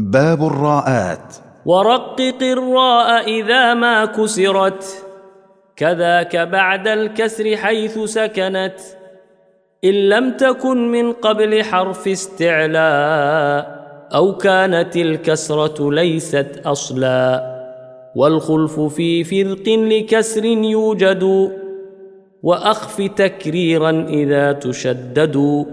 باب الراءات. ورقق الراء إذا ما كسرت كذاك بعد الكسر حيث سكنت. إن لم تكن من قبل حرف استعلاء أو كانت الكسرة ليست أصلا والخلف في فرق لكسر يوجد وأخف تكريرا إذا تشدد.